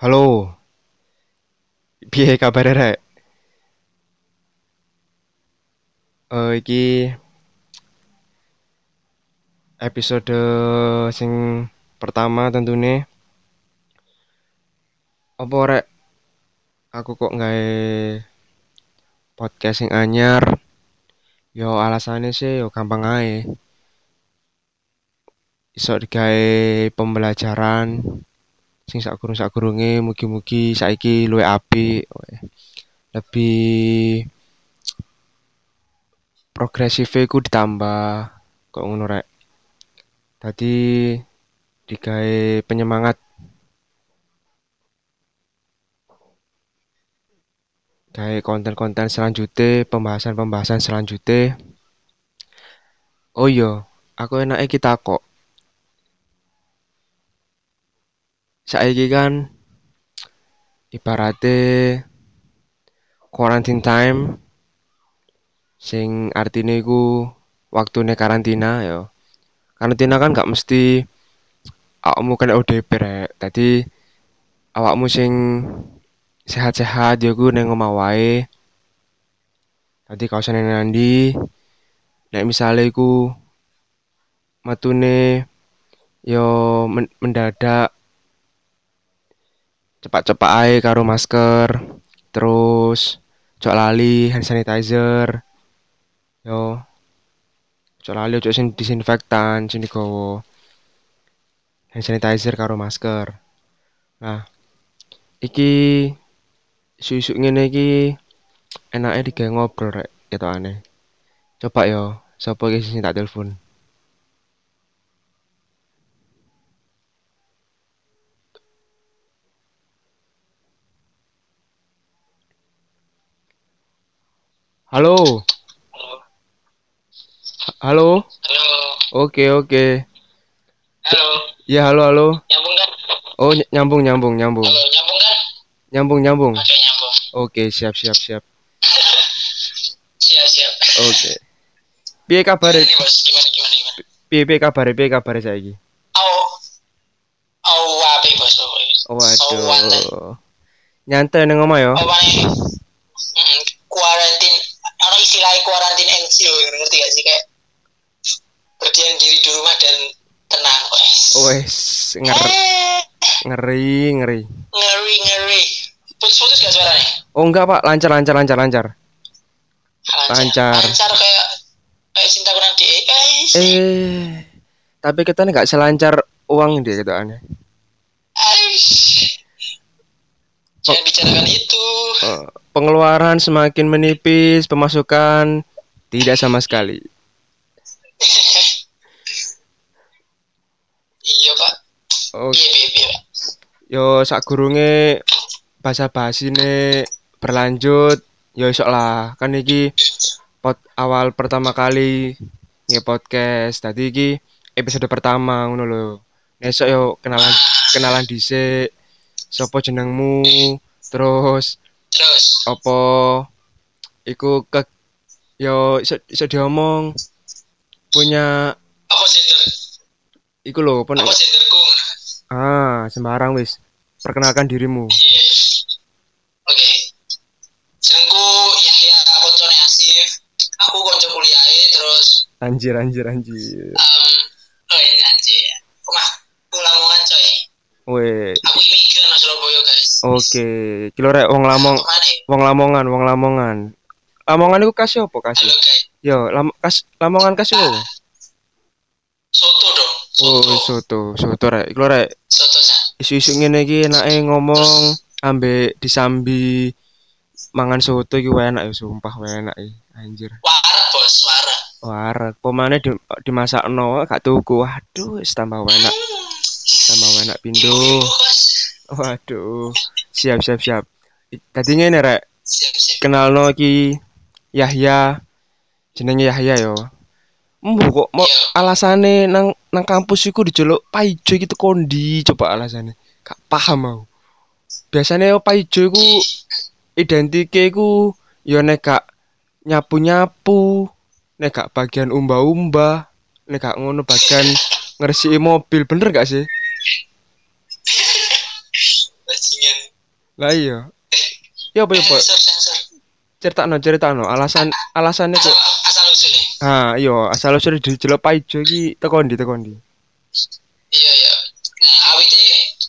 Halo, piye kabare rek? Eh iki episode sing pertama tentunya. Apa rek? Aku kok nggawe podcast sing anyar. Yo alasannya sih yo gampang ae. Iso digawe pembelajaran sing sakurung sakurunge mugi-mugi saiki luwih apik. Lebih progresif ku ditambah kok ngono. Tadi digawe penyemangat gawe konten-konten selanjutnya, pembahasan-pembahasan selanjutnya. Oh iya, aku enaknya kita kok. Saiki kan ibaratnya quarantine time sing artine iku waktune karantina ya. Karantina kan gak mesti awakmu kena ODP rek. Tadi awakmu sing sehat-sehat ya ku neng omah wae. Tadi kau neng nandi. Nek misale iku matune yo men mendadak cepak-cepak ae karo masker. Terus cok lali hand sanitizer. Yo cok lali cok sing disinfektan sing digowo hand sanitizer karo masker. Nah, iki isu-isu ngene iki enake digawe ngobrol rek ketokane. Coba yo, sapa iki sing tak telepon? Halo. Halo. Halo, Oke, oke. halo, Ya, halo, halo. nyambung kan? Oh, ny- nyambung, nyambung, nyambung. Halo, nyambung kan? Nyambung, nyambung. Oke, nyambung. Oke, siap, siap, siap. Siap, siap. Oke. Piye kabare? Gimana? Gimana, gimana? Piye piye kabare? Piye kabare saiki? Au, au, apa, Bos? Oh, waduh. Nyantai nang omah yo. Apa nih? Mm, Kuarantin, ada istilahnya NCO, ngerti gak sih? Kayak berdiam diri di rumah dan tenang, wes. Wes, ngeri, Eh, ngeri, ngeri. ngeri, ngeri. Putus-putus gak suaranya? Oh, enggak, Pak. Lancar, lancar, lancar, lancar. Lancar. Lancar kayak kayak cinta kurang di eh, Eh, tapi kita nih nggak selancar uang dia gitu aneh. Jangan bicarakan itu. Eh, pengeluaran semakin menipis, pemasukan tidak sama sekali. Iya pak. Oh, Iya iya iya yo sak gurunge bahasa bahasine berlanjut, yo isok lah. Kan iki pot awal pertama kali nge podcast. Tadi iki episode pertama ngono lho. Esok yo kenalan kenalan dhisik. Sopo jenengmu? Terus Terus apa iku ke yo iso iso diomong punya apa sender? iku lho apa Apa senderku? ah sembarang wis perkenalkan dirimu Iya. Oke. Jenengku Yahya koncone Asif. Aku konco kuliahe terus anjir anjir anjir um, oh ini anjir. Omah Lamongan coy. weh Aku imigran Surabaya guys. oke kilo rek wong lamong wong lamongan wong lamongan lamongan iku kasih apa kasih yo lam kas lamongan kasih apa Soto dong. oh Soto. soto soto rek kilo rek Soto isu-isu ngene iki enake ngomong ambek disambi mangan soto iki wae enak ya sumpah enak iki anjir Warak bos, warak. Wareg, pemane di, dimasakno gak tuku. Waduh, wis tambah enak, tambah enak pindo. Bos. Waduh. Siap, siap, siap. I- Tadi ngene rek, Siap siap. kenalno iki Yahya. Jenenge Yahya yo. Embu kok mau alasane nang nang kampus iku dijeluk Paijo iki kondi coba alasane. Gak paham aku. Biasane yo Paijo iku identike iku yo nek gak nyapu-nyapu, nek gak bagian umbah-umbah, nek gak ngono bagian ngresiki mobil, bener gak sih? Lah iya. Ya apa ya, Pak? sensor sensor Critakno, critakno. Alasan alasannya kok asal usulnya Ah, iya, asal usul dijelok paijo iki teko ndi teko ndi. iya iya. Nah awite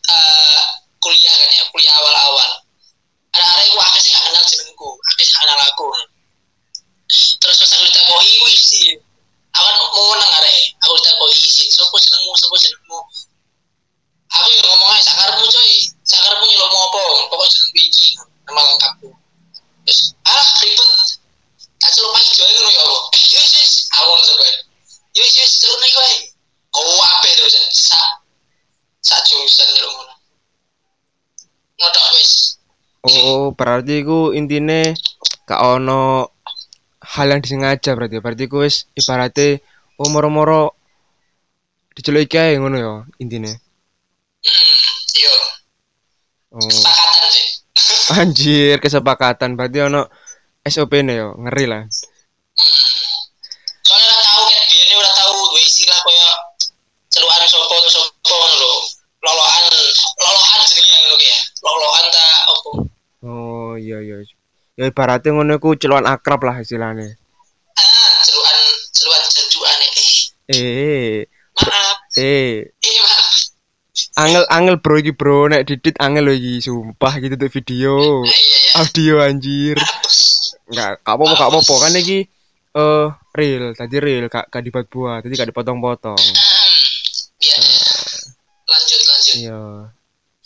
eh, kuliah kan ya kuliah awal-awal. Ada-ada aku akeh sih gak kenal jenengku akeh gak kenal aku. Terus pas aku ditakoi aku isi. Aku kan mau menang arek. Aku ditakoi isi. Sopo jenengmu sopo jenengmu aku yang ngomong aja sakarmu coy sakarmu nyelok mau apa pokoknya jeneng iki nama lengkapku terus alah ribet tak celuk pagi jual ngono ya Allah eh yes yes aku ngomong sampai yes yes turun nih gue oh apa itu jan sa sa jurusan nyeluk ngono ngodok wes Oh, berarti iku intine gak ono hal yang disengaja berarti. Berarti ku wis ibarate oh moro-moro diceluk iki ae ngono ya intine. hmm iya Oh, kesepakatan sih anjir kesepakatan berarti ono SOP-ne yo, ngeri lah. Iya iya. Ya ibaratnya ngono iku celukan akrab lah istilahnya. ah celukan celukan janjuan eh Eh, maaf. Eh, eh maaf. Angel angel bro iki bro. Nek didit angel lho iki sumpah gitu tuh video. Ah, iya ya audio anjir. Hapus nggak gak apa-apa gak apa-apa. Kan iki eh real tadi real gak gak dibuat buat. Tadi gak dipotong-potong. Hmm, ya lanjut lanjut. Iya.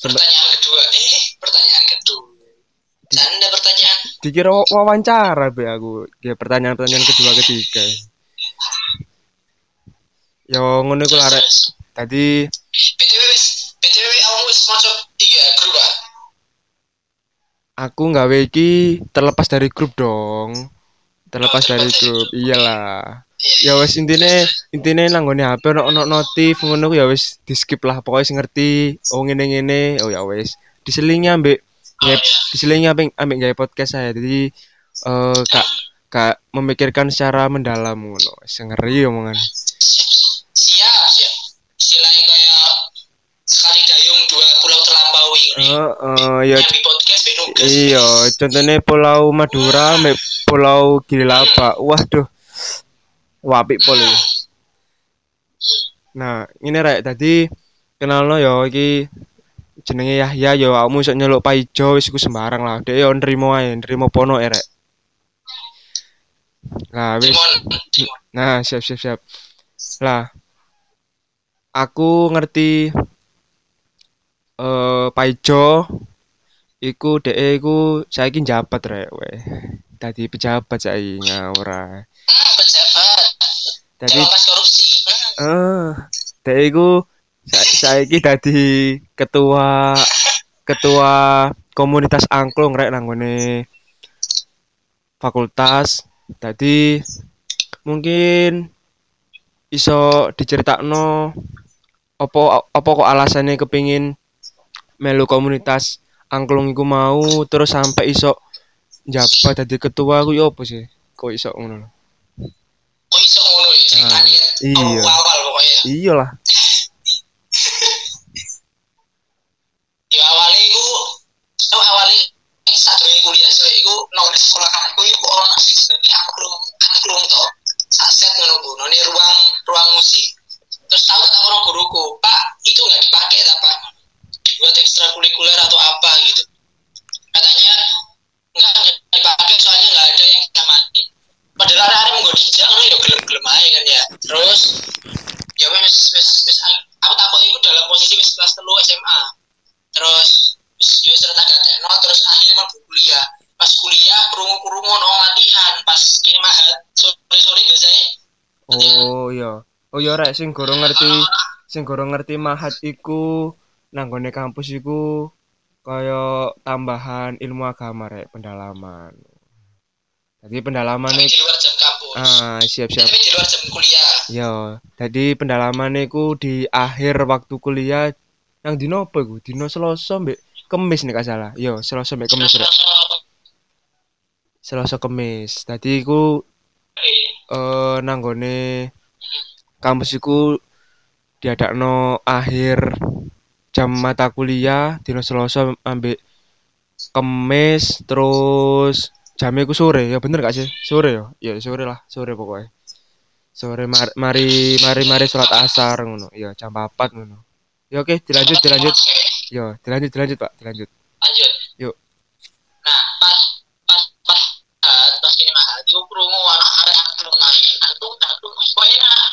Pertanyaan kedua eh pertanyaan kedua Anda pertanyaan. Dikira wa- wawancara be aku. Ya pertanyaan-pertanyaan kedua ketiga. Yo ngono iku arek tadi btw wis btw kamu wis tiga grup ah aku nggawe iki terlepas dari grup dong. Terlepas Oh, dari grup. iyalah. Iya, ya wis intine intine nang nggone HP ono ono notif ngono ya wis di skip lah. Pokoknya sing ngerti oh ngene ngene oh ya wis. Diselingi ambek nge- iya. diselingi ambek ambek gawe podcast saya. Jadi eh kak kak memikirkan secara mendalam ngono. Wis ngeri omongan. Siap siap istilahnya kayak sekali dayung dua pulau terlampaui ini. Heeh ya podcast iya contohnya Pulau Madura ambek Pulau Gililaba. Waduh. Wapik pol iki. Nah, ini rek tadi kenalno yo iki jenenge Yahya yo awakmu iso nyeluk paijo wis iku sembarang lah. Dek yo nrimo ae, nrimo pono e rek. Lah wis. Nah, siap siap siap. Lah aku ngerti eh paijo iku dek iku saiki njabat rek weh. Dadi pejabat saiki ngawur ae. hmm, pejabat Dadi korupsi. Eh, iku sa- saiki dadi ketua ketua komunitas angklung rek nang ngone fakultas. Dadi mungkin iso diceritakno opo opo kok alasannya kepingin melu komunitas angklung iku mau terus sampai iso njabat dadi ketua ku yo opo sih? Kok iso ngono kok iso ngono ya ceritanya Ah, oh, iya. awal pokoknya Iya lah. ya awalnya iku oh, awalnya sadurunge kuliah nang di sekolahanku iku ono sing jenenge angklung angklung to saset ku nang ruang ruang musik. Terus tahu tak ono guruku pak itu nggak dipakai tak pak? Dibuat ekstrakurikuler atau apa gitu. Katanya nggak dipakai soalnya nggak ada yang kita padahal ada mau dijak ngono ya gelem gelem aja kan ya. Terus ya wes wes wes aku takut itu dalam posisi wes kelas telu SMA terus wis yo serta gatekno terus akhirnya mau kuliah pas kuliah krungu ono latihan pas kini mahat sore sore biasanya Oh iya. Oh iya rek sing gorong ngerti sing gorong ngerti mahat iku nang nggone kampus iku kaya tambahan ilmu agama rek pendalaman. Jadi pendalaman tapi iku di luar jam kampus ah siap-siap. tapi di luar jam kuliah Yo, jadi pendalaman iku di akhir waktu kuliah yang dino apa iku? Dino Selasa mbek Kemis nek gak salah. Yo, Selasa mbek Kemis rek. Selasa Kemis. Tadi iku eh nang nggone kampus iku diadakno akhir jam mata kuliah dino Selasa ambek Kemis terus jamnya ku sore. Ya bener gak sih? Sore ya? Ya sore lah sore pokoknya sore mari mari mari, mari sholat asar ngono. Ya jam 4 ngono. Ya oke dilanjut dilanjut. Oke, ya dilanjut dilanjut pak dilanjut. Lanjut. Yuk. Nah, pas pas pas pas, pas ini itu krungu arek antuk. Antuk antuk kok enak.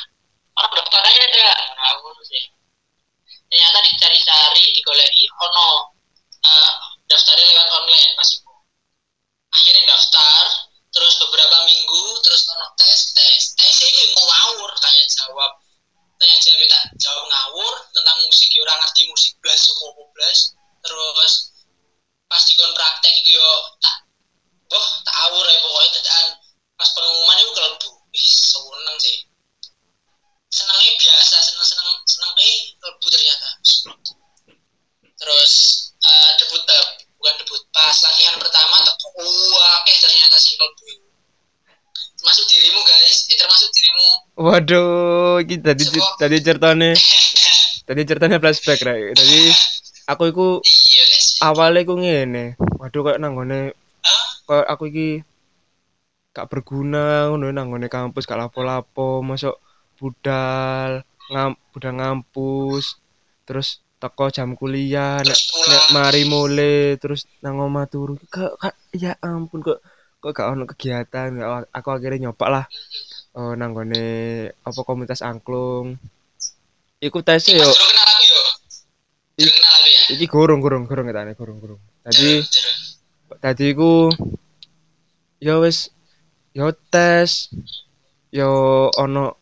Orang daftar aja ada. Nah, sih. Ternyata dicari-cari, digoleki ono eh, daftarnya lewat online pas itu. Akhirnya daftar, terus beberapa minggu, terus ono tes, tes. Tes itu mau ngawur, tanya jawab. Tanya jawab tak jawab ngawur tentang musik, ya orang ngerti musik blas, semua blas. Terus pas dikon praktek itu yo tak boh tak awur ya pokoknya dadaan pas pengumuman itu kelebu wih seneng sih. Senengnya biasa seneng seneng seneng. Eh kelebu ternyata. Terus eh, debut eh, bukan debut. Pas latihan pertama teko wah ternyata sing kelebu termasuk dirimu guys. Eh termasuk dirimu. Waduh iki tadi Coba. tadi ceritanya tadi ceritanya flashback right tadi aku iku iya awalnya ku ngene. Waduh kayak nanggone Hah? kayak aku iki gak berguna ngono nanggone kampus gak lapo-lapo masuk budal ngam budal ngampus terus teko jam kuliah nek, nek mari mulai terus nang omah turu kok ya ampun kok kok gak ono kegiatan? Gak- aku akhirnya nyoba lah oh nanggone apa komunitas angklung. Iku tes yo. Ya? iki gorong gorong gorong ketane gorong gorong. Tadi tadi ku ya wis yo tes. Yo ono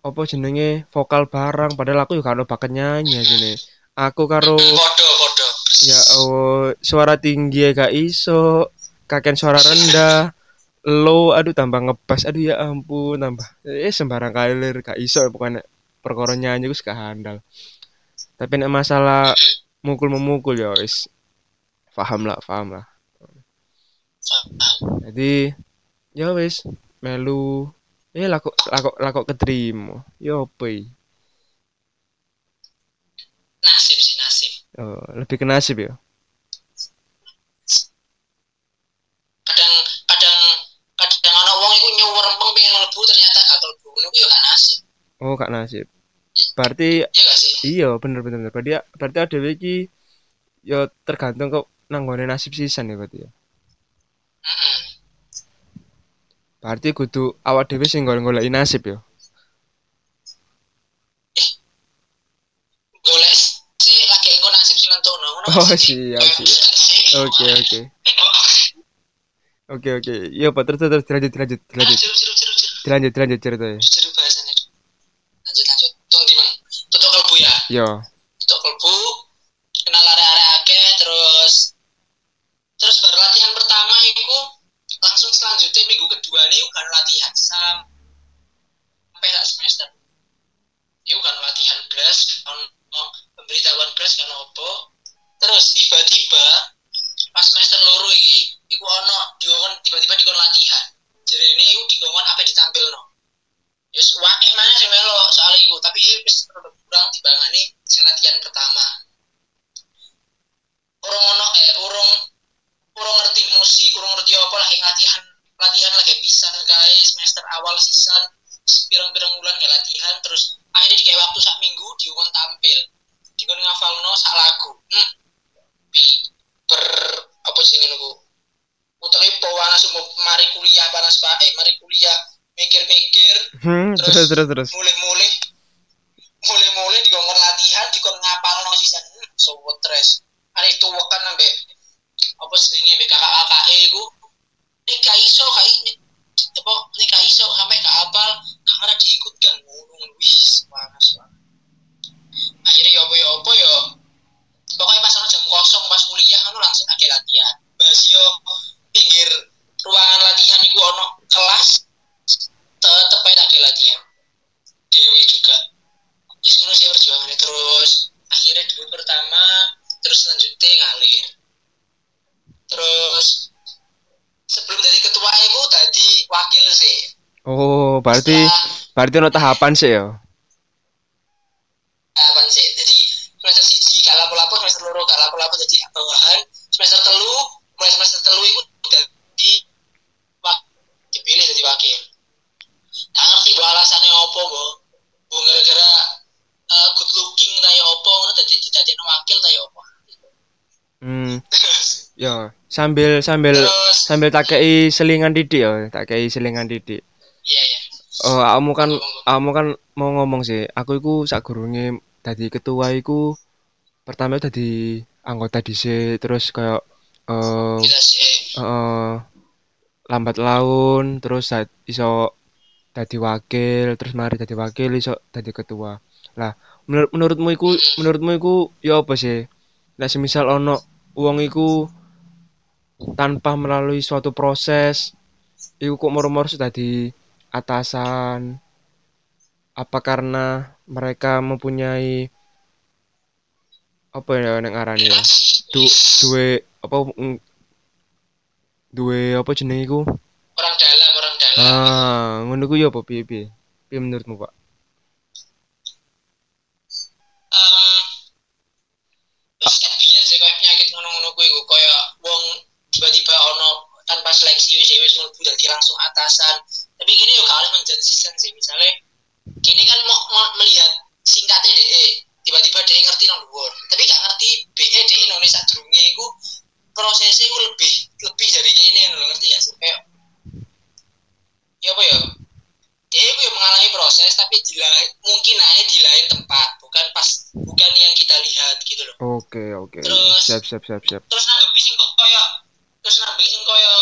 apa jenenge vokal barang padahal aku yo gak ono bakat nyanyi sini aku karo podo podo. Ya oh, suara tinggi ya gak iso. Kakek suara rendah. Low aduh tambah ngebas aduh ya ampun tambah. Eh sembarang kalir gak iso pokoknya perkara nyanyi gue gak handal. Tapi nek masalah mukul memukul ya wis. Paham lah paham lah. Jadi ya wis melu. Eh lako lako lako keterima ya apa iki? nasib sih nasib. Oh, lebih ke nasib ya? Kadang kadang kadang ana wong iku nyuwurempeng pengen mlebu ternyata gak mlebu ngono ku yo gak nasib. Oh gak nasib. Berarti iya sih? iya bener bener bener. berarti berarti ada iki ya tergantung kok nanggone nasib sisan ya berarti ya? Heeh. Berarti kudu awak dhewe sing golek-goleki nasib ya? Golek sih lagi engko nasib sing nentono ngono Oh, siap, siap. sih, oke oke. Oke oke. Iya pak. Terus terus dilanjut dilanjut Ah, dilanjut jeru dilanjut dilanjut ceritanya. Bahasane lanjut lanjut. Tuh di mang tutuk kalbu ya. Yo kedua nih kan latihan sampai sak semester. Itu kan latihan belas ono pemberitahuan belas kan opo. Terus tiba-tiba pas semester loro iki iku ono dikon tiba-tiba dikon latihan. Jadi ini iku dikon apa ditampil no. Yus wakeh mana sih melo? Soal iku tapi wis kurang dibangani latihan pertama. Urung ono eh urung urung ngerti musik urung ngerti apa lagi latihan latihan lagi pisan kae semester awal sisan pirang-pirang bulan kayak latihan terus akhirnya dikasih waktu sak minggu diukon tampil. Dikon ngafalno sak lagu. Hmm. Bi, ber apa sih ini bu? Utaknya panas mau mari kuliah panas pak eh mari kuliah mikir-mikir hmm terus terus terus mulai-mulai mulai-mulai dikongkon latihan dikon ngapal no sisan hmm, so stress ada itu wakan sampai apa senengnya sampai kakak kakak iku nek gak iso gak apa nek gak iso sampai gak apal. Karena diikutkan. Ngono wis panas banget. Akhirnya ya apa ya apa ya. Pokoknya pas ono jam kosong pas kuliah kan langsung ada latihan. Bahas yo pinggir ruangan latihan iku ono kelas tetep aja ada latihan. Dewi juga. Sebenarnya sih perjuangannya. Terus akhirnya dulu pertama terus lanjutnya ngalir. Terus sebelum jadi ketua itu tadi wakil sih. Oh berarti Setelah berarti ono tahapan sih ya tahapan sih. Jadi semester siji gak lapo-lapo semester loro gak lapo-lapo jadi bawahan semester telu mulai semester telu iku dadi wak- dipilih jadi wakil. Gak ngerti mbok alasannya apa mbok. Mbok gara-gara eh, good looking ta ya apa ngono dadi didadekno wakil ta ya apa. Hmm. Ya, sambil sambil terus sambil tak kei selingan didik ya, tak kei selingan didik. iya iya Oh, kamu kan kamu kan mau ngomong sih. Aku iku sakgurunge dadi ketua iku pertama dadi anggota dhisik terus kayak eh sih eh, lambat laun terus iso dadi wakil terus mari dadi wakil iso dadi ketua. Lah, menur- menurutmu iku menurutmu iku ya apa sih? Lah semisal ono wong iku tanpa melalui suatu proses iku kok moro-moro sudah dadi atasan. Apa karena mereka mempunyai apa ya nek ngarani ya? Du duwe apa mm, duwe apa jenenge iku? Orang dalam orang dalam. Ah ngono ku ya apa piye piye? Piye menurutmu Pak Em, terus kan biyen sih kayak penyakit ngono-ngono kuwi iku kayak wong tiba-tiba seleksi wis wis mlebu dadi langsung atasan. Tapi gini yo gak harus menjadi season sih. Misalnya kini kan mau, mau melihat singkatnya DE tiba-tiba DE ngerti nang dhuwur. Tapi gak ngerti BE DE Indonesia durunge iku prosesnya iku lebih lebih dari ini lho. Ngerti ya sih? Kayak ya apa ya? Itu yang mengalami proses tapi di lain, mungkin aja di lain tempat. Bukan pas bukan yang kita lihat gitu loh oke oke. Terus- siap siap siap siap. terus nanggepi sing kok kaya terus sing kaya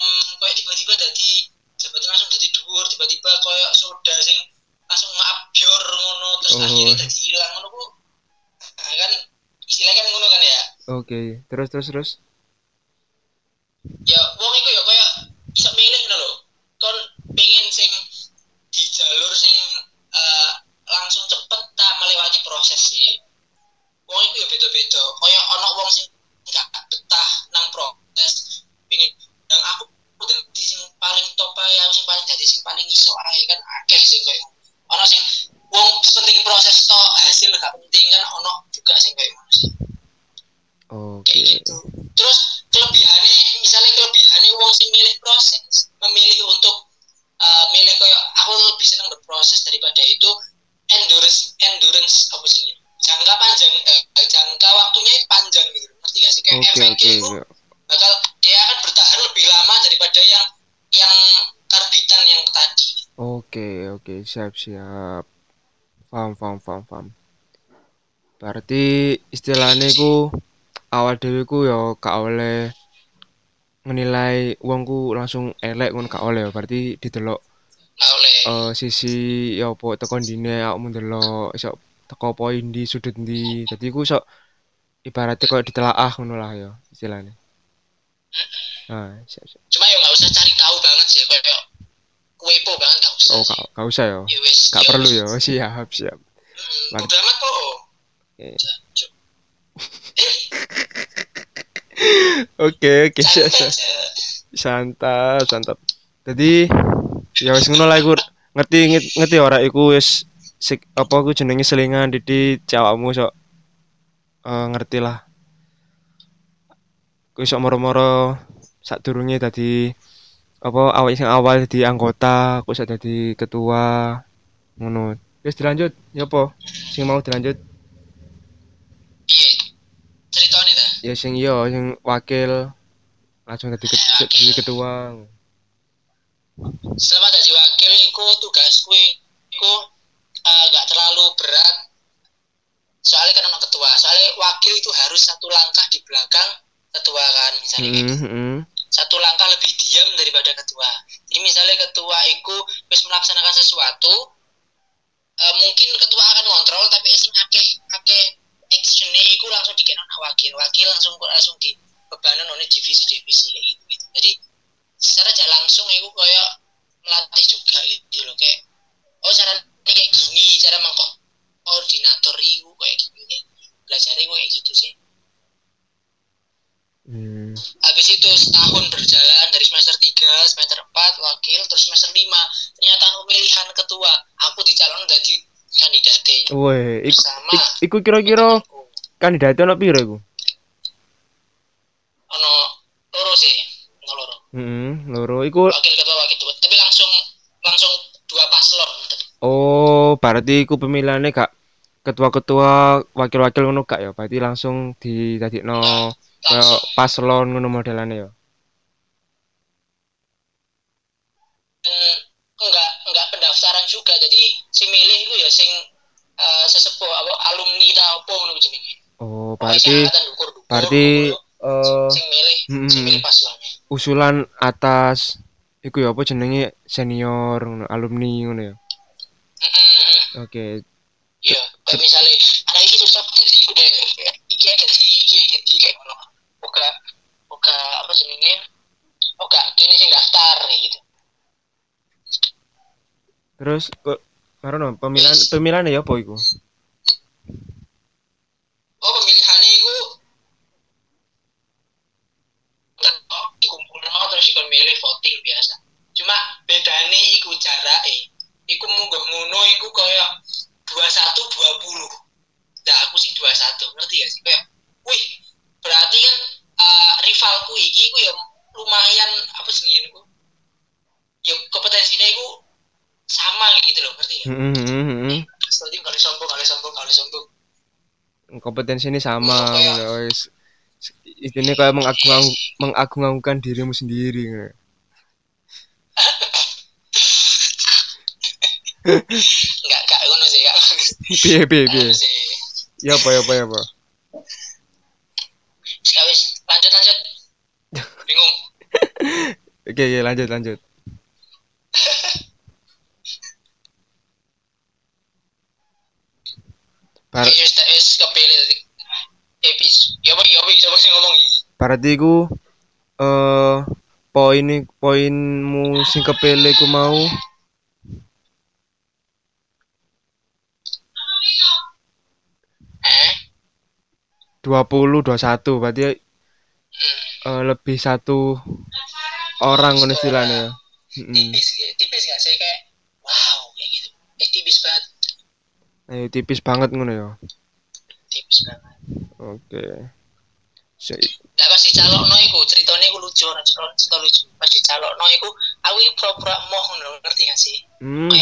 um, kaya tiba-tiba jadi jabatan langsung jadi dhuwur tiba-tiba kaya soda sing langsung ngabyor ngono terus Oh. akhirnya jadi hilang. Ngono ku nah, kan istilahnya kan ngono kan ya? Oke terus terus terus? Ya wong iku ya kaya iso milih ngono lho. Kon pengen sing di jalur sing eh, langsung cepet ta melewati proses sih. Wong iku ya beda-beda. Kaya ana wong sing gak betah nang proses pengen yang aku dadi sing paling top aku sing paling dadi sing paling iso ae kan akeh sing kaya ana sing wong penting proses tok hasil gak penting kan ana juga sing ngono sih. Oke. kayak gitu. Terus kelebihannya misalnya kelebihannya uang sing milih proses memilih untuk uh, milih kayak aku lebih senang berproses daripada itu endurance endurance apa sih jangka panjang eh, jangka waktunya panjang gitu ngerti gak sih? Kayak oke efeknya oke itu bakal dia akan bertahan lebih lama daripada yang yang karbitan yang tadi Oke, oke, siap, siap. Paham, paham, paham, paham. Berarti istilahnya ku awal dhewe ku ya gak oleh ngenilai wongku langsung elek ngono gak oleh ya. Berarti didelok eh, sisi ya apa teko ndine awakmu ndelok iso teko poin di sudut ndi. Dadi ku iso ibaratnya koyo ditelaah ngono lah ya istilahnya. Nah, siap, siap. cuma ya nggak usah cari tahu banget sih kayak kuepo banget nggak usah Oh, sih. gak, gak usah ya. ya wes Gak ya perlu wes. ya. Siap, siap. Hmm, bodo amat kok Oke. Eh Oke, oke, siap, santai siap. Santap, santap. Jadi ya wis ngono lah iku ngerti ngerti, ngerti ora iku wis sik, apa ku jenenge selingan didi cawakmu sok eh, ngerti lah. Ku sok moro-moro sadurunge dadi apa awak sing awal dadi anggota, ku sok dadi ketua ngono. Wis dilanjut, ya apa? Sing mau dilanjut Iya. Ceritanya ta. ya sing iya sing wakil langsung dadi ket- Wakil. dadi ketua. Selama jadi wakil iku tugasku iku eh, nggak terlalu berat. Soalnya kan anak ketua. Soalnya wakil itu harus satu langkah di belakang ketua kan misalnya gitu. heeh. satu langkah lebih diam daripada ketua. Jadi misalnya ketua iku wis melaksanakan sesuatu eh, mungkin ketua akan ngontrol tapi sing akeh akeh actionnya iku langsung dikena anak wakil. Wakil langsung langsung di bebanan oleh divisi-divisi kayak gitu, gitu. Jadi secara tidak langsung iku kayak melatih juga gitu loh kayak oh cara ini kayak gini cara mengko koordinator iku kayak gini belajarnya kayak gitu sih Hmm. habis itu setahun berjalan dari semester 3, semester 4 wakil terus semester 5 ternyata pemilihan ketua. Aku dicalon jadi kandidatnya Woi, iku, iku kira-kira kandidatnya ono piro iku? ono sih ono loro. Hmm, loro. Iku wakil ketua wakil ketua. Tapi langsung langsung dua paslon. Oh berarti iku pemilihannya gak ketua-ketua wakil-wakil ngono gak ya? Berarti langsung didadekno kaya langsung paslon ngono modelane ya Hmm, enggak enggak pendaftaran juga. Jadi si milih itu ya sing eh, sesepuh apa alumni ta apa ngono jenenge. Oh berarti singkatan dukur-dukur, berarti eh sing milih mm, sing milih paslon usulan atas iku ya apa jenenge? Senior alumni ngono ya? Heeh, heeh. oke. Iya, kayak misalnya ada iki susah jadi iku deh. Iki jadi iki jadi kayak ngono. Oke, oke apa jenenge? Oke, kini sing daftar kayak gitu. terus kok karena pemilihan pemilihan ya apa iku Oh, pemilihannya iku dikumpulno terus ikon milih voting biasa. Cuma bedane iku jarake. Iku munggah ngono iku kaya 21 20. Nah, aku sih 21, ngerti gak sih? Kayak, wih, berarti kan eh, rivalku iki iku ya lumayan apa sih iku? Ya kompetensinya iku sama gitu loh, ngerti gak? Hmm, hmm. Seperti kali sombong, kali sombong, kali sombong. kompetensi ini sama ngono wis ini kayak mengagung mengagung-agungkan dirimu sendiri. Enggak, enggak ngono sih, enggak. piye piye piye ya apa ya apa ya apa Ya wis, lanjut lanjut. Bingung. oke oke lanjut lanjut Bar Ya wis, kepilih. Epis. Ya apa ya apa sing ngomong iki. berarti iku eh poin poinmu sing kepele ku mau Eh? 20 21 berarti Eh, lebih satu orang ngono istilahnya ya. Tipis ya, tipis gak sih kayak wow kayak gitu. Eh tipis banget, Eh, tipis banget ngono ya. tipis banget. Oke. Si- Lah pas dicalokno iku ceritane iku lucu, ora cerita lucu. Pas dicalokno iku aku iki pura-pura moh ngono, ngerti gak sih? Hmm.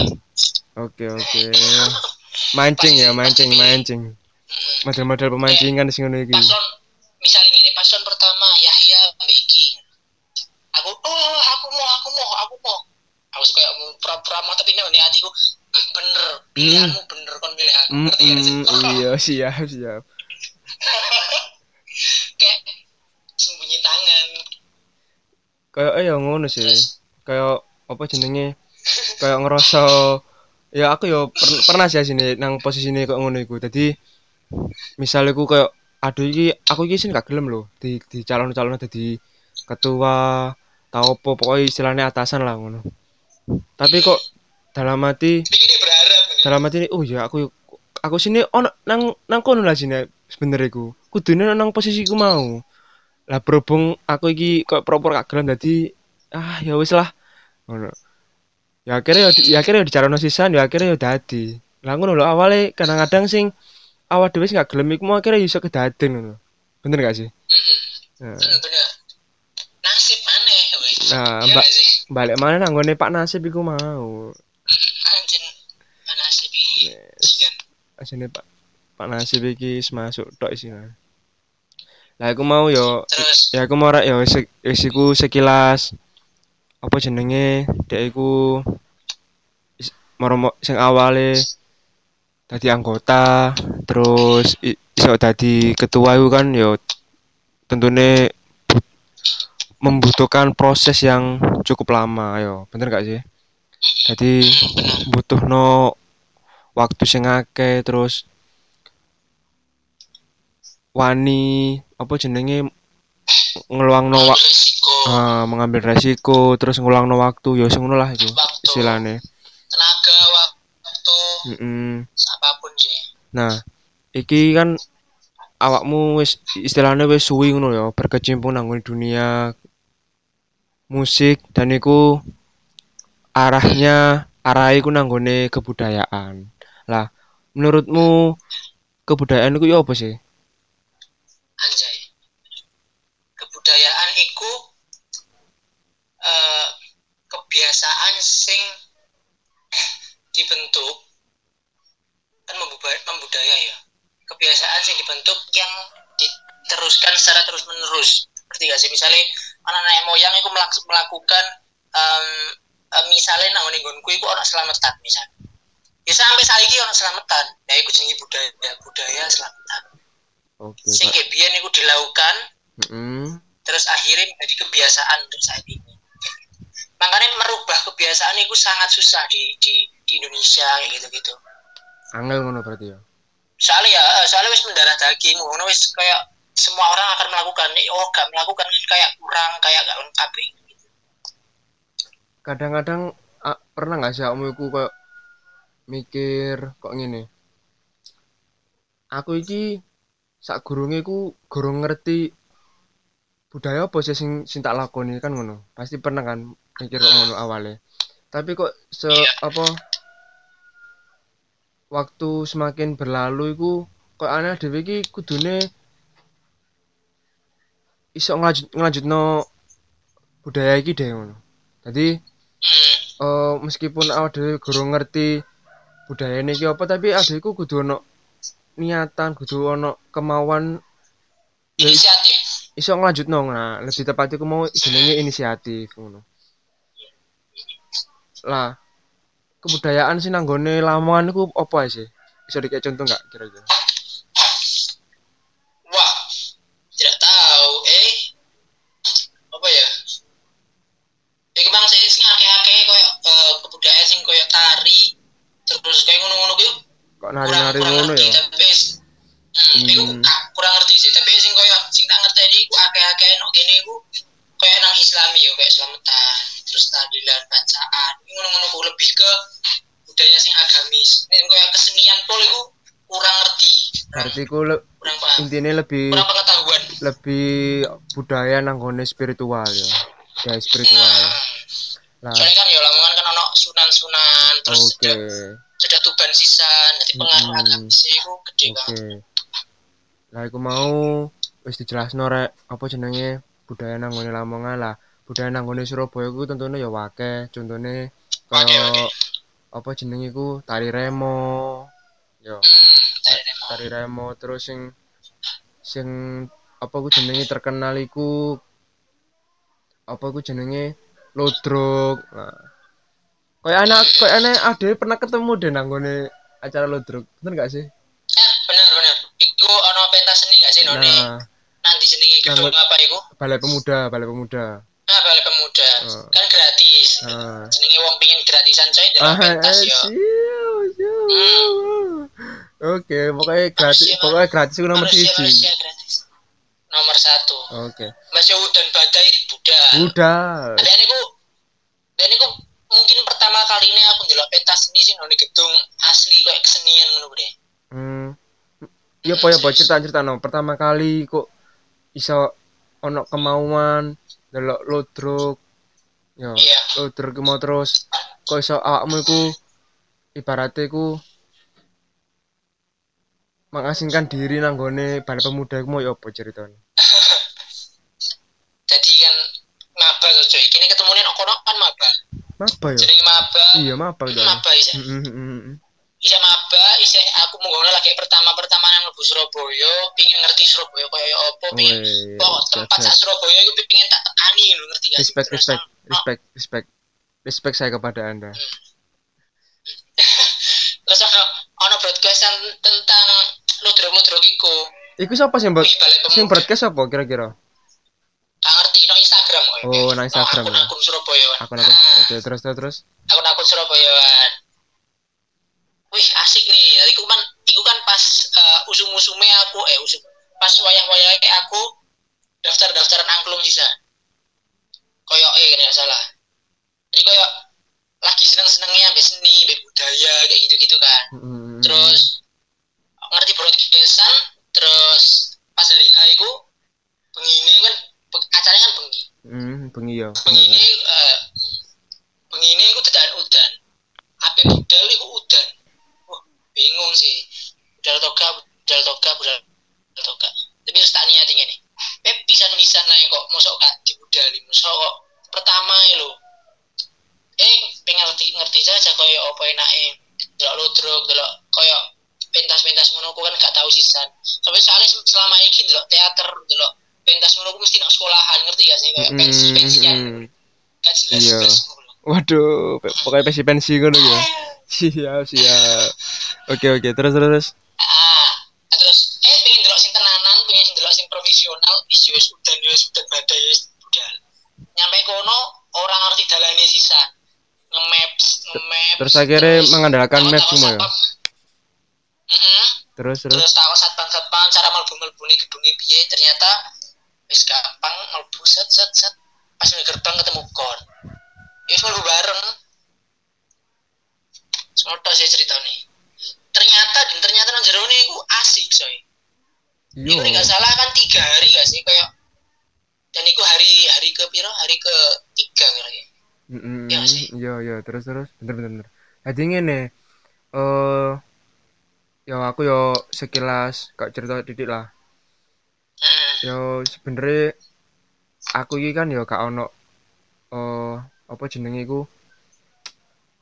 Oke oke. Mancing ya, mancing, mancing. mm, Model-model pemancingan sing ngono iki. paslon misalnya gini, paslon pertama Yahya Iki. Aku oh aku mau aku mau aku mau. Aku suka mau pura-pura mau tapi nih hatiku "Hmm, bener pilihanmu bener kon milih aku Hmm, ngerti gak sih? hmm, iya, siap, siap. Kayak sembunyi tangan. Kayak eh ya ngono sih. Kayak apa jenenge? Kayak ngerasa ya aku ya per- pernah sih sini nang posisi ini kok ngono iku. Dadi misalnya aku kayak aduh iki aku iki sih gak gelem loh di di calon-calon dadi ketua tau apa pokoknya istilahnya atasan lah ngono. Tapi kok dalam hati dalam hati ini oh ya aku aku sini ono nang nang kono lah sini sebenernya ku kudune nang posisiku mau. Lah berhubung aku iki kok proper gak gelem dadi ah ya wis lah ngono. Ya akhirnya ya, ya akhirnya ya dicarano sisan ya akhirnya ya dadi. Lah ngono lho awalnya kadang-kadang sing awal dhewe gak gelem iku mau akhirnya iso kedaden ngono bener gak sih Mm-mm. nah, Hmm, bener. Nasib aneh, weh. nah Iya mbak balik mana nang nggone Pak Nasib iku mau Anjir, nasib iki. Iya. asine Pak Pak Nasib iki masuk tok sih lah aku mau yo Terus ya aku mau rek ya wis wis iku sekilas apa jenenge dek iku moro sing awale dadi anggota terus iso dadi ketua itu kan yo tentunya bu- membutuhkan proses yang cukup lama yo bener gak sih? Jadi butuh no waktu sing akeh terus wani apa jenenge ngeluangno Ambil wak resiko, ah, mengambil resiko terus ngeluangno waktu ya sing lah itu istilahnya waktu, Mm-mm. apa pun sih. nah iki kan awakmu wis istilahnya wis suwi ngono ya berkecimpung nang dunia musik dan iku arahnya arah iku nanggone kebudayaan lah menurutmu kebudayaan iku ya apa sih Anjay. Kebudayaan iku kebiasaan sing dibentuk kan membudaya ya. Kebiasaan sing dibentuk yang diteruskan secara terus menerus ngerti gak sih? Misalnya anak nenek moyang itu melak- melakukan em, misalnya nang nggonku iku ana selamatan misal ya sampai saiki ana selamatan ya iku jenenge budaya budaya selamatan sing Pak. kayak biyen iku dilakukan Mm-mm. terus akhirnya menjadi kebiasaan untuk saat ini. Makanya merubah kebiasaan itu sangat susah di di, di Indonesia kayak gitu gitu Angel ngono berarti ya. soalnya ya eh, soalnya wis mendarah daging ngono wis kayak semua orang akan melakukan oh gak melakukan kan kayak kurang kayak gak lengkap gitu. Kadang-kadang ah, pernah nggak sih iku kayak mikir kok ngene. Aku iki sak gurunge iku gurung ngerti budaya apa sih sing sing tak lakoni kan ngono. Pasti pernah kan mikir kok ngono awalnya. Tapi kok se Iya. apa waktu semakin berlalu iku kok aneh dhewe iki kudune iso ngelanjut ngelanjutno budaya iki deh ngono. Hmm, eh meskipun awake dhewe gurung ngerti budaya iki apa tapi adekku kudu ono niatan, kudu ono kemauan ya is- inisiatif iso nglanjutno nah lebih tepatnya ku mau jenenge inisiatif ngono. Lah kebudayaan sih nanggone Lamongan iku apa sih? Bisa dikasih contoh nggak kira-kira? wah tidak tahu eh apa ya Iki bang sih sing akeh-akeh koyo eh, kebudayaan sing koyo tari terus kayak ngono-ngono gitu Kok nari-nari ngono ngerti ya? tapi hmm, Hmm. ah, kurang ngerti sih tapi sing koyo sing tak ngerti iku akeh-akeh nok kene iku koyo nang Islami yo kayak selamatan terus tahlilan bacaan ngono-ngono ku lebih ke budaya sing agamis nek koyo kesenian pol iku kurang ngerti Berarti ku le- kurang paham intine lebih kurang pengetahuan lebih budaya nanggone spiritual ya. Budaya spiritual. nah Lah, soalnya kan ya lamongan kan ono sunan-sunan terus oke. sudah sudah tuban sisan jadi pengaruh Mm-mm. agamis iku gede Oke. banget Lah iku mau wis dijelasno rek apa jenenge budaya nang nggone Lamongan lah. Budaya nang nggone Surabaya iku tentunya ya wake. Contone kaya apa jenenge iku tari remo. Yo, hmm tari remo terus sing sing apa ku jenenge terkenal iku apa ku jenenge lodrok. Nah. Kayak anak kayak anak ade pernah ketemu deh nang acara lodrok. Bener gak sih? Eh, bener bener. Iku ono pentas seni gak sih none? Nah, gedung Nang- apa iku? balai pemuda, balai pemuda. Ah, balai pemuda. Oh. Kan gratis. Ah. Jenenge wong pingin gratisan coy delok Ah, pentas eh, yo. siap. Oke, pokoknya gratis, Manusia- pokoknya gratis itu nomor siji. Nomor satu. Oke. Mas Udan Badai Buddha. Udah. Dan iku dan iku mungkin pertama kali ini aku ndelok pentas seni sih none gedung asli kayak kesenian ngono deh. Hmm. Ya apa ya apa cerita cerita no. Pertama kali kok iso ono kemauan delok lodrok. Ya, Iya. lodrok mau terus kok iso awakmu iku ibaratnya iku mengasingkan diri nang gone balai pemuda iku mau ya apa ceritanya? Jadi kan maba tuh coy. Kini ketemunya nang kono kan maba. Apa ya? Jenenge maba. Iya. Maba. Heeh, heeh. Isa maba, isa aku menggono lagi pertama-pertama nang mlebu Surabaya, pingin ngerti Surabaya kaya apa, pingin kok tempat sak Surabaya iku pingin tak tekani lho, ngerti gak? respect respect respect respect respect saya kepada anda Terus ono ono broadcastan tentang ludruk-ludruk iku. Iku siapa sih mbak sing broadcast apa kira-kira Gak ngerti nang Instagram kok. Oh, nang Instagram, ya. akun-akun Surabaya. aku aku oke terus terus terus akun-akun Surabayaan. Wih asik nih. Tadi iku kan, iku kan pas uh, usum-usume aku, eh usum, pas wayang-wayangnya aku daftar-daftaran angklung sisa. Koyok eh nggak salah. Jadi koyok lagi seneng-senengnya ambil seni, ambil budaya kayak gitu-gitu kan. Mm, Terus ngerti broadcastan, terus pas hari H iku bengi kan acaranya kan bengi. hmm bengi ya Bengi bener. eh bengi ini aku tekan udan. Ape budal iku udan. Bingung sih. Budal toga, budal toga, budal toga. Tapi harus tak niat ini. Pep pisan-pisan naik kok, mosok gak dibudali, mosok kok pertama ya lo. eh pengen ngerti ngerti saja koyo apa enake delok ludruk delok koyo pentas-pentas ngono kan gak tahu sisan tapi soalnya se- selama ini delok teater delok pentas ngono mesti nak sekolahan ngerti gak sih kayak pensi pensian Mm, mm. gak jelas Iya. jelas ngono. Waduh, pokoknya pensi pensi ngono ya. Siap, siap. Oke, oke. Terus, terus, terus. ah terus eh pengen delok sing tenanan pengen delok sing profesional wis yo wis udan yo wis udan badai yo wis budal nyampe kono orang ngerti dalane sisan nge-maps nge-maps Terus akhirnya mengandalkan takut- map takut semua ya. Mm-mm. Terus, terus. terus takut satpam satpam cara melbu melbu nih gedungnya piye ternyata wis gampang melbu set set set pas di gerbang ketemu kon ya wis melbu bareng Semoga sih cerita nih ternyata dan ternyata nang jero nih aku asik coy Iya. Iku nek gak salah kan tiga hari gak sih kayak dan itu hari hari ke piro hari ke tiga kali Mm, Iya sih. Iya, iya. Terus, terus. Bener, bener, bener. Jadi ngene. Eh, ya aku yo sekilas kak cerita titik lah. hmm. Yo sebenernya aku iki kan yo gak ono eh apa jenenge iku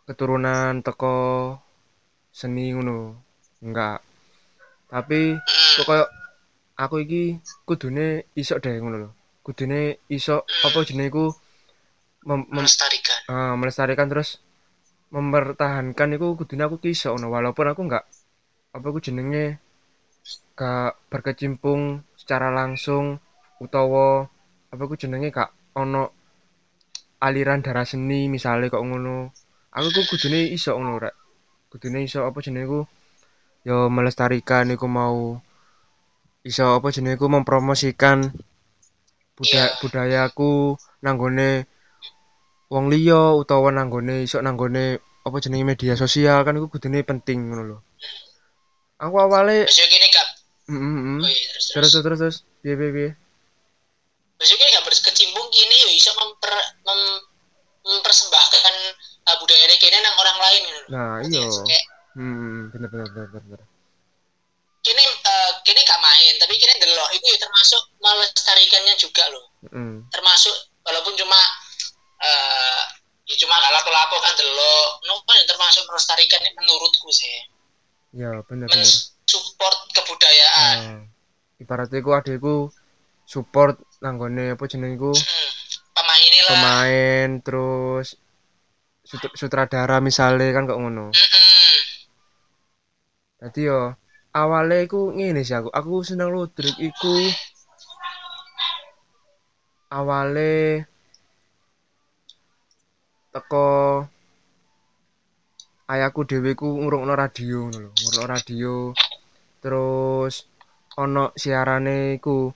keturunan teko seni ngono. Enggak. Tapi Hmm. kok koyo aku iki kudune iso deh ngono lho. Kudune iso apa jenenge iku mem- mem- melestarikan eh, melestarikan terus mempertahankan iku kudune aku ki iso ngono walaupun aku enggak apa iku jenenge gak berkecimpung secara langsung utawa apa iku jenenge gak ono aliran darah seni misalnya kok ngono aku ku kudune iso ngono rek. Kudune iso apa jenenge iku yo melestarikan iku mau iso apa jenenge iku mempromosikan budaya Iya. budayaku nanggone wong liya utawa nanggone iso nanggone apa jenenge media sosial. Kan iku kudune penting ngono lho. Aku gak mm, mm, mm. oh iya, terus terus terus. terus terus. Piye piye piye? Kene gak berkecimpung gini yo iso memper mem- mempersembahkan uh, budaya kene nang orang lain gitu. Nah iya kayak hmm bener bener bener bener, kene uh, kene gak main tapi kene delok. Itu ya termasuk melestarikannya juga loh. Mm, termasuk walaupun cuma eh ya cuma gak lapo-lapo kan delok. No kan termasuk melestarikan menurutku sih. Ya bener bener. Mensupport kebudayaan. Nah, ibaratnya ku adekku support nanggone apa jenenge iku hmm. pemainnya lah. Pemain terus sutradara misalnya kan kok ngono Mm-mm. Jadi yo awalnya iku ngene sih aku. Aku seneng ludruk iku awale teko ayahku dhewe ku ngrungokno radio ngono lho, radio. Terus ono siarane iku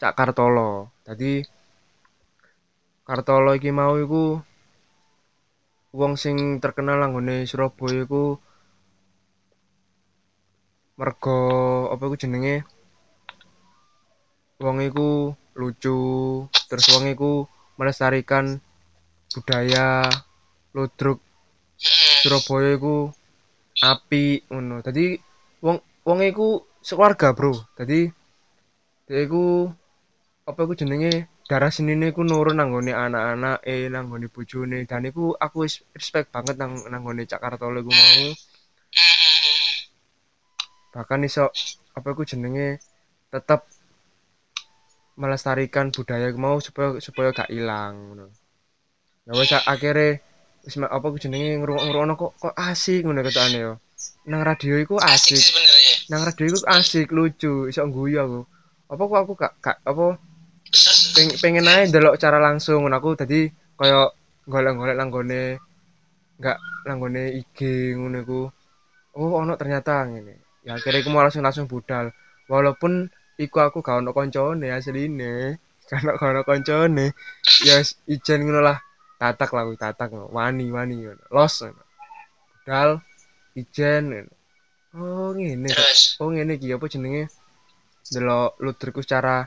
Cak Kartolo. Dadi Kartolo iki mau iku wong sing terkenal langgone Surabaya iku mergo apa iku jenenge? Wong iku lucu terus wong iku melestarikan budaya ludruk. Surabaya iku api ngono. Dadi wong wong iku sekeluarga bro. Dadi iku apa iku jenenge darah senine iku nurun nanggone anak-anak eh nanggone bojone dan iku aku respect banget nang nanggone Cak Kartolo iku mau bahkan iso apa iku jenenge tetep melestarikan budaya mau supaya supaya gak ilang ngono. Ya wis akhirnya wis apa iku jenenge ngrungok-ngrungokno kok kok asik ngono ketane yo. Nang radio iku asik asik. sebenarnya Nang radio iku asik, lucu, iso guyu aku. Apa kok aku gak gak apa peng, pengen aja ndelok cara langsung aku tadi kaya golek-golek langgone gak langgone IG ngono iku. Oh, ono ternyata ngene. Ya akhirnya aku mau langsung langsung budal. Walaupun iku aku gak ono koncone asline. Gak ono gak ono koncone. Ya ijen ngono lah. Tatak lah tatak. Wani wani. Los. Budal ijen. Oh, ngene. Oh, ngene iki apa jenenge? Delok ludrukku secara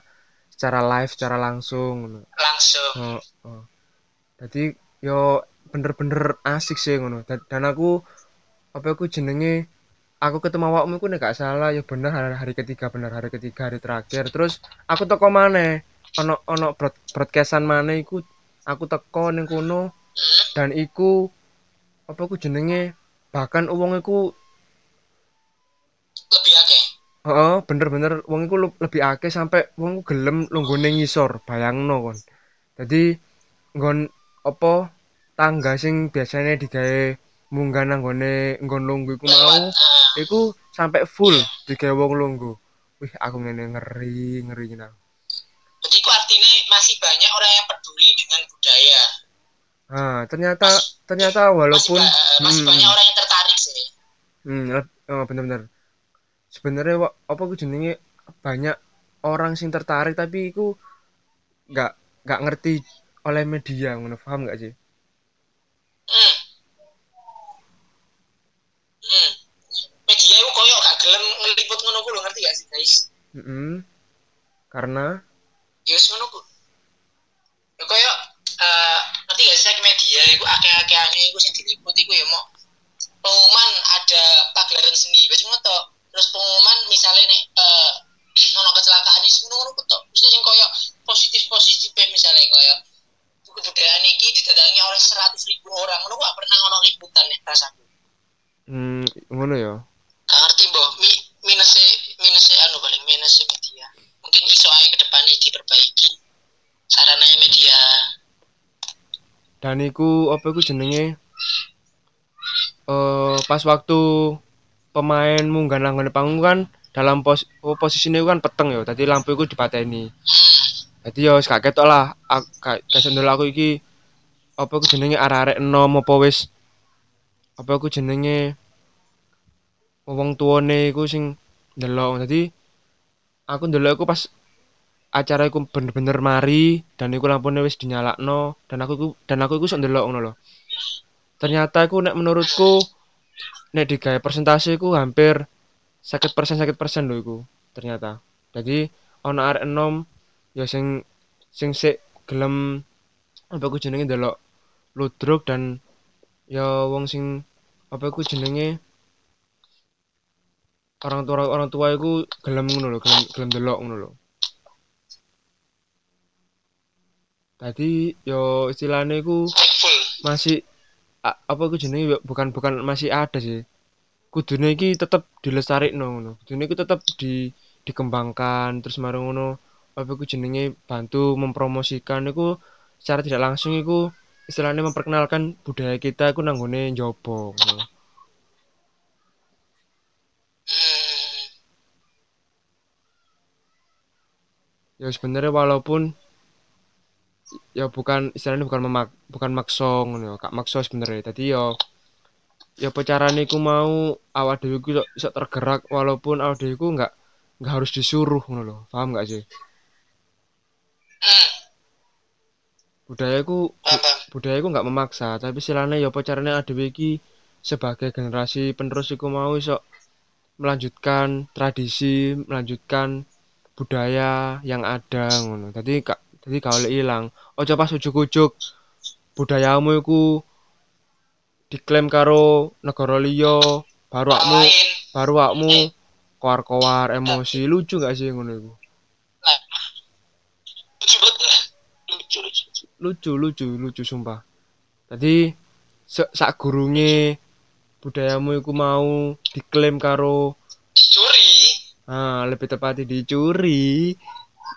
secara live, secara langsung langsung Oh, oh. Jadi yo bener-bener asik sih ngono. Dan, dan aku apa aku jenenge aku ketemu awakmu nek gak salah ya bener hari, hari ketiga bener hari ketiga hari terakhir. Terus aku teko maneh. Ono ono broad, broadcastan maneh iku aku teko ning kono Hmm. dan iku apa ku jenenge bahkan iku lebih akeh heeh bener-bener wong iku lu- lebih akeh sampai wong iku gelem lunggone ngisor bayangno kon. Dadi nggon apa tangga sing biasanya digawe munggah nang nggone nggon lungguh iku mau iku sampai full digawe wong lungguh wih aku ngene ngeri ngeri nah jadi itu artinya masih banyak orang yang peduli dengan budaya. Ah, ternyata ternyata masih, walaupun ba- eh, masih hmm, banyak orang yang tertarik sih. Hmm, leb- oh, bener-bener sebenarnya apa ku jenenge banyak orang sing tertarik tapi iku nggak nggak ngerti oleh media ngono paham nggak sih? Hmm. Hmm. media itu koyo gak gelem ngeliput ngono ku ngerti gak sih guys? Mm-mm. karena? Ya ngono ku. Ya eh ngerti gak sih media itu akeh-akehane iku sing diliput iku ya mau pengumuman ada pagelaran seni. Wis ngono terus pengumuman misalnya nih eh ono kecelakaan isu ngono ngono ku tok. Mesti sing koyo positif positif misalnya koyo kebudayaan iki didatangi oleh seratus ribu orang. Ngono ku gak pernah ono liputan ya rasaku hmm, ngono ya. Gak ngerti mbok. Mi minusnya minusnya anu paling minusnya media. Mungkin iso aja ke depannya diperbaiki. Sarananya media. Dan iku apa iku jenenge? Eh pas waktu pemain munggah nang panggung kan dalam pos oh, posisinya iku kan peteng ya tadi lampu iku dipateni hmm. Jadi ya gak ketok lah. Gak sendel aku iki apa ku jenenge arek-arek enom apa wis apa ku jenenge wong tuane iku sing ndelok. Dadi aku ndelok iku pas acara iku bener-bener mari dan iku lampune wis dinyalakno dan aku iku dan aku iku sok ndelok ngono lho. Ternyata iku nek menurutku nek digawe persentase iku hampir 50% 50% lho iku ternyata. Jadi ana arek enom ya sing sing sik gelem apa ku jenenge ndelok ludruk dan ya wong sing apa ku jenenge orang tua orang tua iku gelem ngono lho, gelem gelem ndelok ngono lho. Tadi yo istilahnya iku full masih a- apa ku jenenge bukan bukan masih ada sih. Kudune iki tetep dilestarikno ngono. Kudune iku tetep di dikembangkan terus marang ngono apa ku jenenge bantu mempromosikan iku secara tidak langsung iku istilahnya memperkenalkan budaya kita iku nang nggone njaba ngono. hmm. Ya sebenarnya walaupun ya bukan istilahnya bukan memak bukan makso ngono ya, gak makso sebenarnya. Tadi yo ya apa carane iku mau awak dhewe iku iso, iso tergerak walaupun awak dhewe iku nggak nggak harus disuruh ngono lho. Paham nggak sih? Hmm. Budaya iku paham paham budaya iku nggak memaksa, tapi istilahnya ya awak dhewe iki sebagai generasi penerus iku mau iso melanjutkan tradisi, melanjutkan budaya yang ada ngono. Tadi kak tadi gak oleh ilang. Ojo pas ujuk-ujuk budayamu iku diklaim karo negara liya, baru akmu baru akmu koar-koar emosi lucu gak sih ngono iku? lucu lucu lucu sumpah. Tadi sak gurunge budayamu iku mau diklaim karo dicuri ah lebih tepatnya dicuri.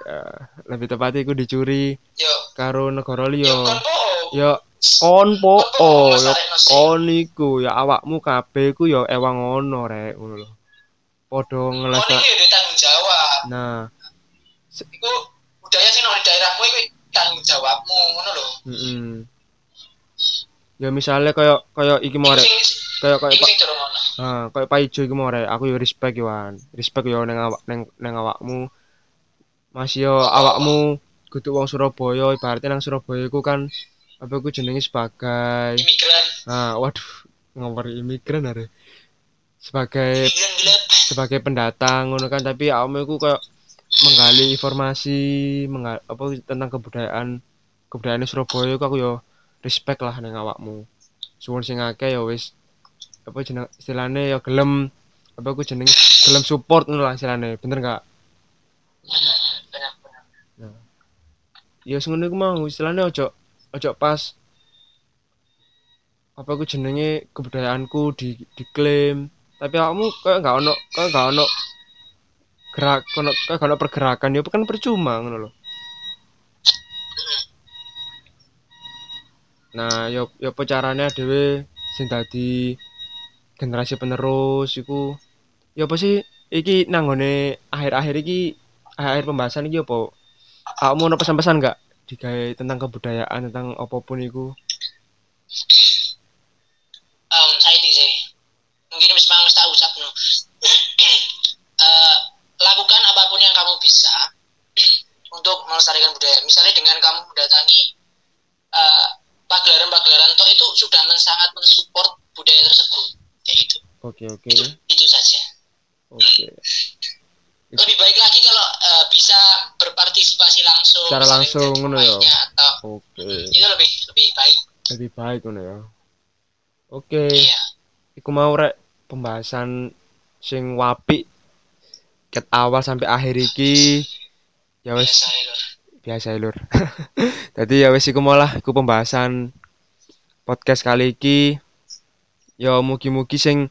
Ya, lebih tepatnya iku dicuri yo. karo negara yo liya. Ya kon po. Oh nasi kon iku. Ya awakmu kabeh iku ya ewang ngono rek ngono lho. Padha ngelesa. tanggung jawab. Nah, iku budaya sing nang daerahmu iku tanggung jawabmu ngono lho. Mm Ya misalnya kaya kaya iki mau rek, kaya kaya Pak sing durung ono. Ah kaya Pak Ijo iki mau rek, aku yo respect yo. Respect yo neng awak neng neng awakmu. Masih yo awakmu kudu wong Surabaya, ibaratnya nang Surabaya iku kan apa iku jenenge sebagai imigran ah waduh ngomong imigran are. Sebagai sebagai pendatang ngono kan tapi awakmu iku kayak menggali informasi menggali, apa tentang kebudayaan kebudayaan Surabaya iku aku yo respect lah neng awakmu. Suwun sing akeh ya wis apa jeneng istilahnya ya gelem apa aku jeneng gelem support ngono lah istilahnya. Bener gak? Ya ngono iku mau. Istilahnya ojo ojo pas apa aku jenenge kebudayaanku di diklaim. Tapi kamu kayak nggak ono kayak nggak ono gerak kono kayak ono pergerakan? Ya kan percuma ngono loh nah yo yo apa caranya dhewe sing generasi penerus iku? Ya apa sih iki nanggone akhir-akhir iki akhir pembahasan iki apa kamu mau pesan-pesan nggak? Digawe tentang kebudayaan tentang apa pun itu. Um, saya sih. Mungkin Mas Mang tahu ucap no. uh, lakukan apa pun yang kamu bisa untuk melestarikan budaya. Misalnya dengan kamu mendatangi uh, pagelaran-pagelaran toh itu sudah sangat mensupport budaya tersebut. Kayak gitu. Oke oke. Itu, itu saja. Oke lebih baik lagi kalau uh, bisa berpartisipasi langsung secara langsung ngono ya? atau oke. itu lebih lebih baik. Lebih baik ngono ya? Oke. Iya. Iku mau rek pembahasan sing wapi ket awal sampai akhir iki. Ya wes biasa ya, Lur. biasa ya jadi ya wes iku malah iku pembahasan podcast kali iki. Ya mugi-mugi sing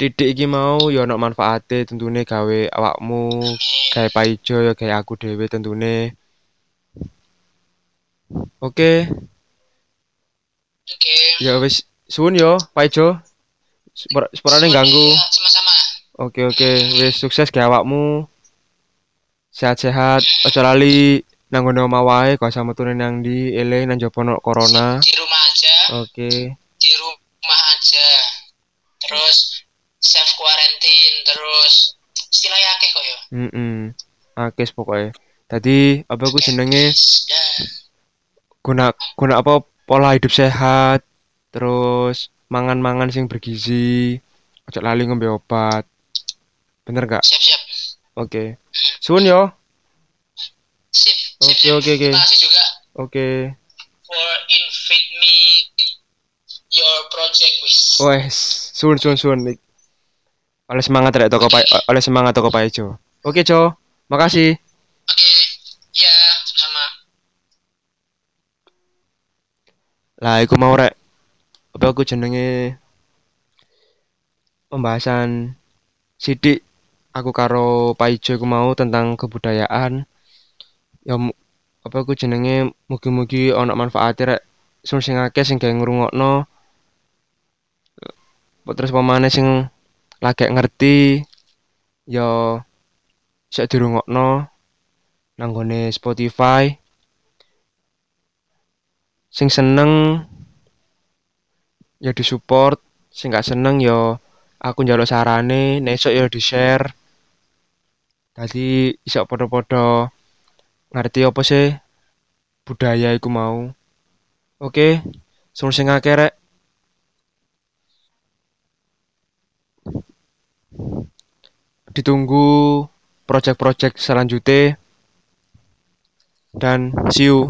titik iki mau ya ono manfaate tentunya gawe awakmu gawe paijo ya gawe aku dhewe tentunya oke. Oke. Ya wes suwun yo paijo. Sepur- sepurane ganggu. Iya, sama-sama. Oke oke. Wes sukses gawe awakmu. Sehat-sehat. Aja lali nang ngono wae gak usah metu nang ndi eling nang ono corona. Di rumah aja. Oke. Di rumah aja. Terus self quarantine terus istilahnya akeh kok ya. Heeh akeh pokoknya tadi apa aku jenenge? Dah. guna guna apa? Pola hidup sehat terus mangan-mangan sing bergizi ojo lali ngombe obat. Bener gak? Siap-siap. Oke. Suwun yo. Sip. Sip, Oke, oke, oke. oke. for invite me your project wis. Wes. Suwun suwun Nik. Oleh semangat rek toko pa oleh semangat toko Pak Ijo oke Jo. Makasih. Oke. Ya sama lah iku mau rek apa aku jenenge pembahasan sidik aku karo Pak Ijo iku mau tentang kebudayaan. Ya apa aku jenenge mugi-mugi ana manfaate rek sing sing akeh sing gawe ngrungokno. Terus pemane sing lagi ngerti ya bisa dirungokno nang gone Spotify. Sing seneng ya disupport. Sing gak seneng ya aku njaluk sarane. Nek esuk ya di share dadi iso padha-padha ngerti apa sih? Budaya iku mau. Oke sing sing akeh ditunggu project-project selanjutnya. Dan see you